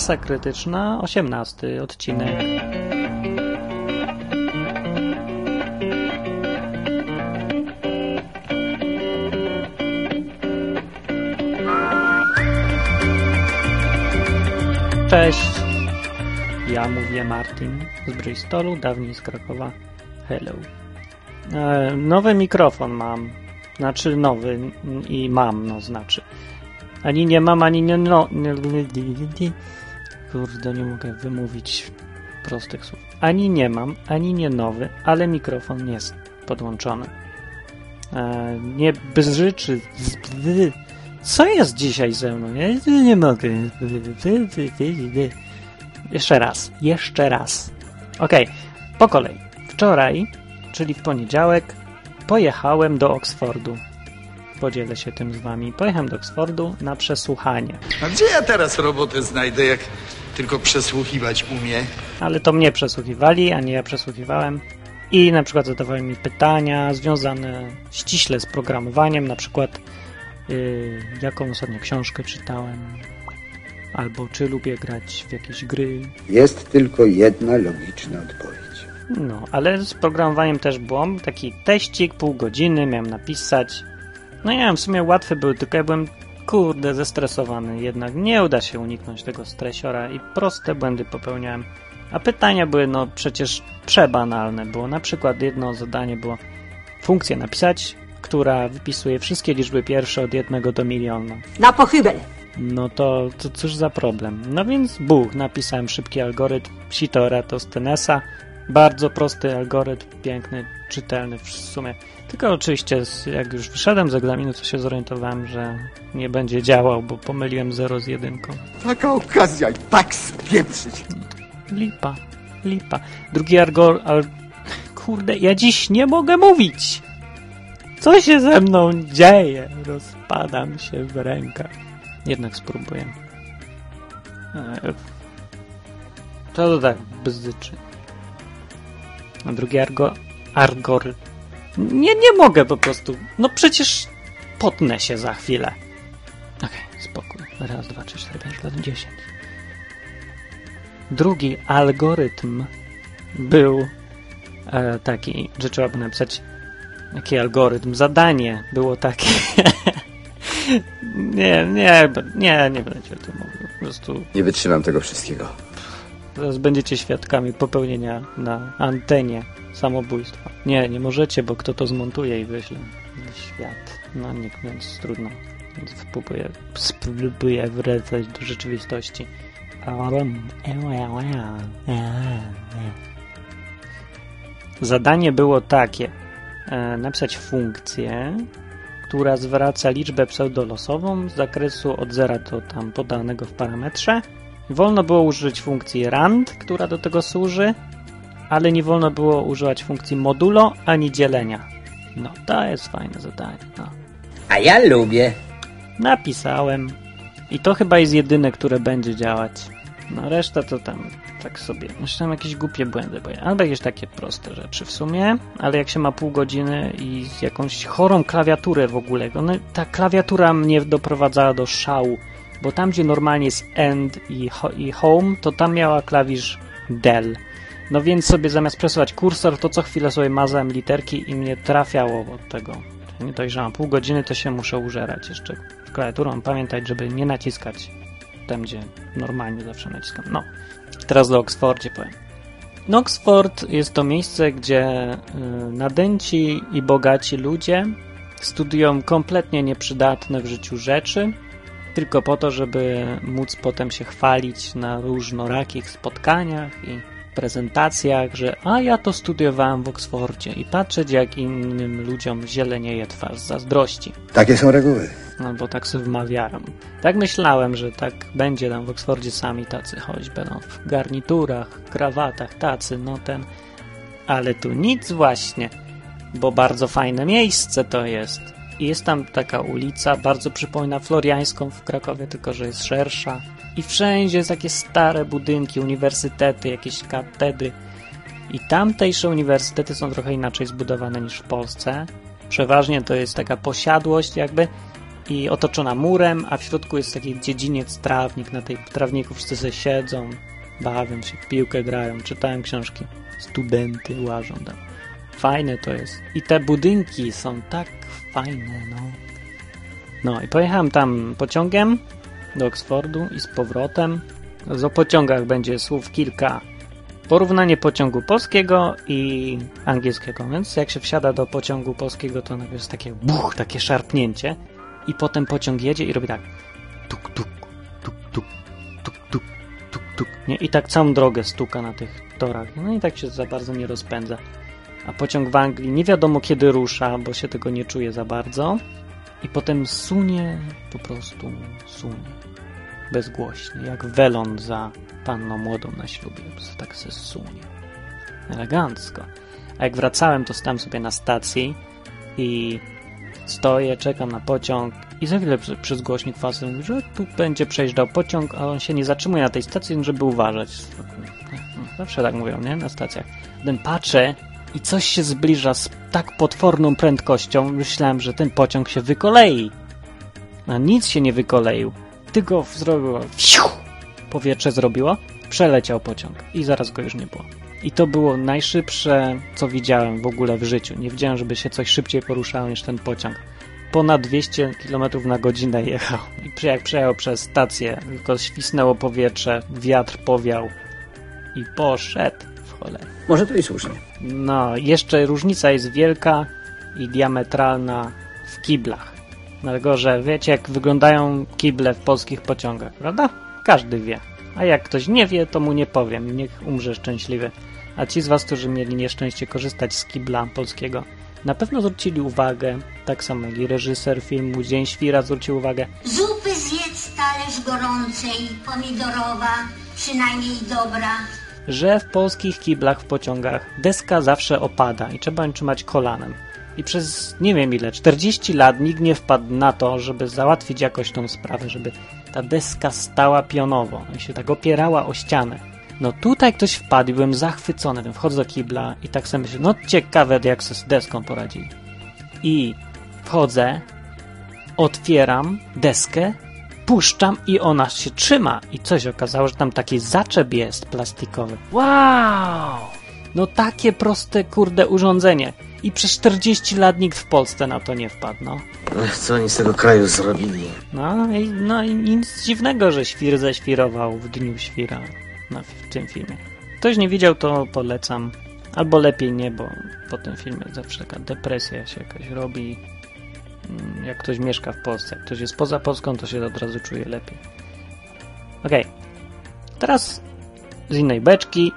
Masa Krytyczna, 18 odcinek. Cześć, ja mówię Martin z Bristolu, dawniej z Krakowa. Hello. E, nowy mikrofon mam, znaczy nowy i mam, no znaczy. Ani nie mam, ani nie no. Kurde, nie mogę wymówić prostych słów. Ani nie mam, ani nie nowy, ale mikrofon jest podłączony. E, nie bzyczy. Co jest dzisiaj ze mną? Ja nie mogę. Jeszcze raz, jeszcze raz. Okay, po kolei. Wczoraj, czyli w poniedziałek, pojechałem do Oksfordu podzielę się tym z wami. Pojechałem do Oksfordu na przesłuchanie. A gdzie ja teraz robotę znajdę, jak tylko przesłuchiwać umie? Ale to mnie przesłuchiwali, a nie ja przesłuchiwałem. I na przykład zadawali mi pytania związane ściśle z programowaniem, na przykład yy, jaką ostatnio książkę czytałem, albo czy lubię grać w jakieś gry. Jest tylko jedna logiczna odpowiedź. No, ale z programowaniem też było taki teścik, pół godziny, miałem napisać no nie wiem, w sumie łatwe były, tylko ja byłem kurde zestresowany. Jednak nie uda się uniknąć tego stresiora i proste błędy popełniałem. A pytania były no przecież przebanalne. Było na przykład jedno zadanie było funkcję napisać, która wypisuje wszystkie liczby pierwsze od jednego do miliona. Na pochybel! No to, to cóż za problem. No więc buch, napisałem szybki algorytm Sitora Tostenesa. Bardzo prosty algorytm, piękny, czytelny w sumie. Tylko oczywiście, jak już wyszedłem z egzaminu, to się zorientowałem, że nie będzie działał, bo pomyliłem 0 z 1. Taka okazja i tak spieprzyć. Lipa, lipa. Drugi argor... Al... Kurde, ja dziś nie mogę mówić! Co się ze mną dzieje? Rozpadam się w rękach. Jednak spróbuję. E, to to tak bzdyczy. A drugi argo... Argor... Nie, nie mogę po prostu. No przecież potnę się za chwilę. Okej, okay, spokój. Raz, dwa, trzy, cztery, pięć, lat, dziesięć. Drugi algorytm był e, taki, że trzeba było napisać jaki algorytm, zadanie było takie. nie, nie, nie, nie będę o tym mówił. Po prostu... Nie wytrzymam tego wszystkiego. Teraz będziecie świadkami popełnienia na antenie samobójstwa. Nie, nie możecie, bo kto to zmontuje i wyśle w świat. No nie, więc trudno. Więc spróbuję wracać do rzeczywistości. Zadanie było takie. E, napisać funkcję, która zwraca liczbę pseudolosową z zakresu od zera do tam podanego w parametrze. Wolno było użyć funkcji rand, która do tego służy, ale nie wolno było używać funkcji modulo ani dzielenia. No, to jest fajne zadanie. No. A ja lubię. Napisałem. I to chyba jest jedyne, które będzie działać. No, reszta to tam tak sobie. Jeszcze tam jakieś głupie błędy, bo ja, albo jakieś takie proste rzeczy w sumie, ale jak się ma pół godziny i jakąś chorą klawiaturę w ogóle, no, ta klawiatura mnie doprowadzała do szału, bo tam, gdzie normalnie jest end i, i home, to tam miała klawisz del. No więc sobie zamiast przesuwać kursor, to co chwilę sobie mazałem literki i mnie trafiało od tego. Nie dość, mam pół godziny, to się muszę użerać jeszcze klawiaturą. Pamiętać, żeby nie naciskać tam, gdzie normalnie zawsze naciskam. No, teraz do Oxfordzie powiem. No, Oxford jest to miejsce, gdzie y, nadęci i bogaci ludzie studiują kompletnie nieprzydatne w życiu rzeczy, tylko po to, żeby móc potem się chwalić na różnorakich spotkaniach i prezentacjach, że a ja to studiowałem w Oksfordzie i patrzeć jak innym ludziom zielenieje twarz z zazdrości. Takie są reguły. No bo tak sobie wmawiałem. Tak myślałem, że tak będzie tam w Oksfordzie sami tacy choć będą w garniturach, krawatach, tacy, no ten. Ale tu nic właśnie, bo bardzo fajne miejsce to jest. I jest tam taka ulica, bardzo przypomina Floriańską w Krakowie, tylko że jest szersza i wszędzie takie stare budynki, uniwersytety, jakieś katedry. I tamtejsze uniwersytety są trochę inaczej zbudowane niż w Polsce. Przeważnie to jest taka posiadłość jakby i otoczona murem, a w środku jest taki dziedziniec, trawnik. Na tej trawniku wszyscy sobie siedzą, bawią się, w piłkę grają, czytają książki. Studenty łażą tam. Fajne to jest. I te budynki są tak fajne, no. No i pojechałem tam pociągiem do Oxfordu i z powrotem. O pociągach będzie słów kilka. Porównanie pociągu polskiego i angielskiego, więc jak się wsiada do pociągu polskiego, to nagle jest takie buch, takie szarpnięcie i potem pociąg jedzie i robi tak tuk, tuk, tuk, tuk, tuk, tuk, tuk, tuk. Nie? I tak całą drogę stuka na tych torach. No i tak się za bardzo nie rozpędza. A pociąg w Anglii nie wiadomo kiedy rusza, bo się tego nie czuje za bardzo. I potem sunie, po prostu sunie. Bezgłośnie, jak welon za panną młodą na ślubie. Tak se sunie. Elegancko. A jak wracałem, to stałem sobie na stacji i stoję, czekam na pociąg i za chwilę przez głośnik fasy mówi, że tu będzie przejeżdżał pociąg, a on się nie zatrzymuje na tej stacji, żeby uważać. Zawsze tak mówią, nie? Na stacjach. Potem patrzę i coś się zbliża z tak potworną prędkością, myślałem, że ten pociąg się wykolei. A nic się nie wykoleił. Tylko zrobiło powietrze zrobiło, przeleciał pociąg i zaraz go już nie było. I to było najszybsze, co widziałem w ogóle w życiu. Nie widziałem, żeby się coś szybciej poruszało niż ten pociąg. Ponad 200 km na godzinę jechał. I jak przejechał przez stację, tylko świsnęło powietrze, wiatr powiał i poszedł w cholerę. Może to i słusznie. No, jeszcze różnica jest wielka i diametralna w kiblach. Dlatego, że wiecie, jak wyglądają kible w polskich pociągach, prawda? Każdy wie. A jak ktoś nie wie, to mu nie powiem. Niech umrze szczęśliwy. A ci z was, którzy mieli nieszczęście korzystać z kibla polskiego, na pewno zwrócili uwagę, tak samo jak i reżyser filmu Dzień Świra zwrócił uwagę. Zupy zjedz talerz gorącej, pomidorowa, przynajmniej dobra. Że w polskich kiblach w pociągach deska zawsze opada i trzeba ją trzymać kolanem. I przez nie wiem ile, 40 lat nikt nie wpadł na to, żeby załatwić jakoś tą sprawę, żeby ta deska stała pionowo i się tak opierała o ścianę. No tutaj ktoś wpadł i byłem zachwycony. Wchodzę do kibla i tak sobie myślę, no ciekawe jak sobie z deską poradzili. I wchodzę, otwieram deskę, puszczam i ona się trzyma. I coś okazało, że tam taki zaczep jest plastikowy. Wow! No takie proste, kurde, urządzenie. I przez 40 lat nikt w Polsce na to nie wpadł, no. Co oni z tego kraju zrobili? No i, no i nic dziwnego, że świr ześwirował w dniu świra na, w tym filmie. Ktoś nie widział, to polecam. Albo lepiej nie, bo po tym filmie zawsze taka depresja się jakaś robi. Mm, jak ktoś mieszka w Polsce, jak ktoś jest poza Polską, to się od razu czuje lepiej. Okay. Teraz z innej beczki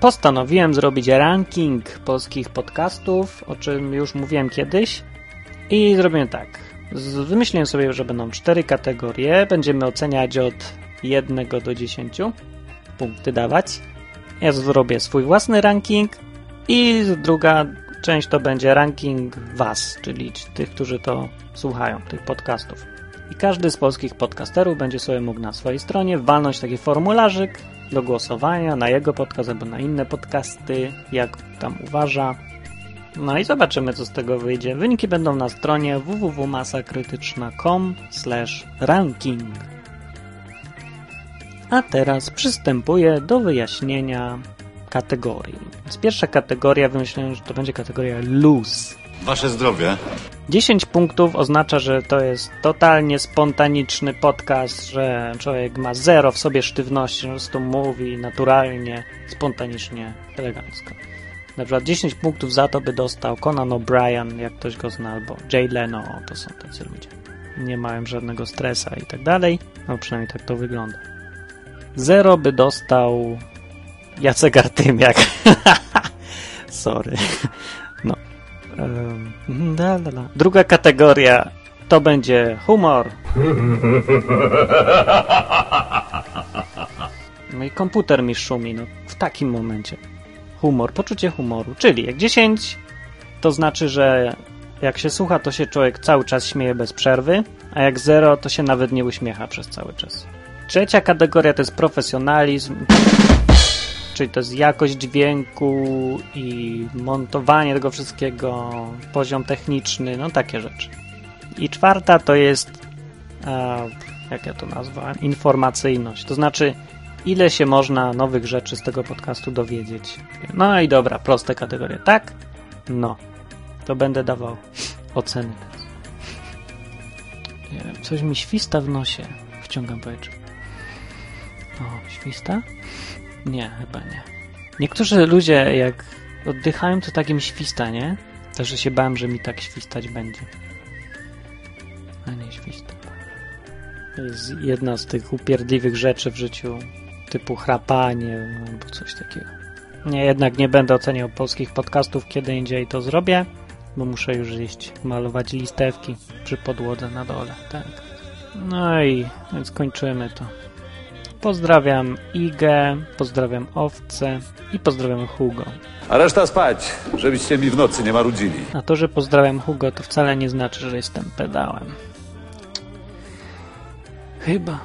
postanowiłem zrobić ranking polskich podcastów, o czym już mówiłem kiedyś. I zrobiłem tak. Wymyśliłem sobie, że będą cztery kategorie. Będziemy oceniać od 1 do 10 punkty dawać. Ja zrobię swój własny ranking i druga część to będzie ranking Was, czyli tych, którzy to słuchają, tych podcastów. I każdy z polskich podcasterów będzie sobie mógł na swojej stronie walnąć taki formularzyk do głosowania na jego podcast albo na inne podcasty, jak tam uważa. No i zobaczymy, co z tego wyjdzie. Wyniki będą na stronie www.masakrytyczna.com ranking. A teraz przystępuję do wyjaśnienia kategorii. Więc pierwsza kategoria, wymyśliłem, że to będzie kategoria loose. Wasze zdrowie. 10 punktów oznacza, że to jest totalnie spontaniczny podcast, że człowiek ma zero w sobie sztywności, po prostu mówi naturalnie, spontanicznie, elegancko. Na przykład 10 punktów za to by dostał Conan O'Brien, jak ktoś go zna, albo Jay Leno, to są tacy ludzie. Nie mają żadnego stresa i tak dalej, no przynajmniej tak to wygląda. Zero by dostał Jacek Artymiak. Sorry. No. Da, da. Druga kategoria to będzie humor. No i komputer mi szumi, no w takim momencie. Humor, poczucie humoru. Czyli jak 10 to znaczy, że jak się słucha, to się człowiek cały czas śmieje bez przerwy, a jak 0 to się nawet nie uśmiecha przez cały czas. Trzecia kategoria to jest profesjonalizm, czyli to jest jakość dźwięku i montowanie tego wszystkiego, poziom techniczny, no takie rzeczy. I czwarta to jest a, jak ja to nazwałem, informacyjność. To znaczy, ile się można nowych rzeczy z tego podcastu dowiedzieć. No i dobra, proste kategorie. Tak? No. To będę dawał oceny. Coś mi śwista w nosie. Wciągam powietrze. O, śwista? Nie, chyba nie. Niektórzy ludzie, jak oddychają, to takim śwista, nie? Też się bałem, że mi tak świstać będzie. A nie śwista. To jest jedna z tych upierdliwych rzeczy w życiu, typu chrapanie albo coś takiego. Nie, jednak nie będę oceniał polskich podcastów, kiedy indziej to zrobię, bo muszę już iść malować listewki przy podłodze na dole. Tak. No i więc kończymy to. Pozdrawiam Igę, pozdrawiam Owce i pozdrawiam Hugo. A reszta spać, żebyście mi w nocy nie marudzili. A to, że pozdrawiam Hugo, to wcale nie znaczy, że jestem pedałem. Chyba.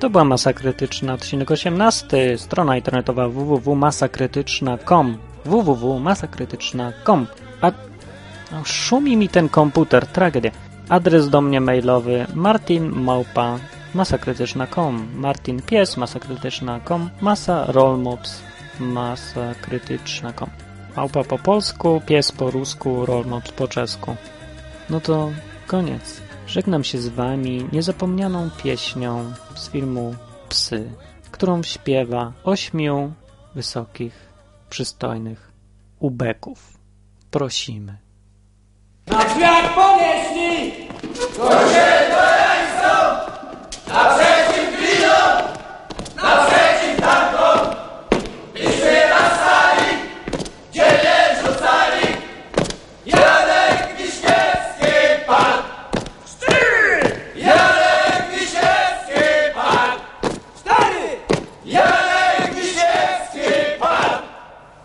To była Masa Krytyczna, odcinek 18, strona internetowa www.masakrytyczna.com www.masakrytyczna.com A... Szumi mi ten komputer, tragedia. Adres do mnie mailowy martinmałpa masakrytyczna.com Martin Pies, masakrytyczna.com Masa Rollmops masakrytyczna.com Małpa po polsku, pies po rusku, Rollmops po czesku. No to koniec. Żegnam się z wami niezapomnianą pieśnią z filmu Psy, którą śpiewa ośmiu wysokich, przystojnych ubeków. Prosimy. Na świat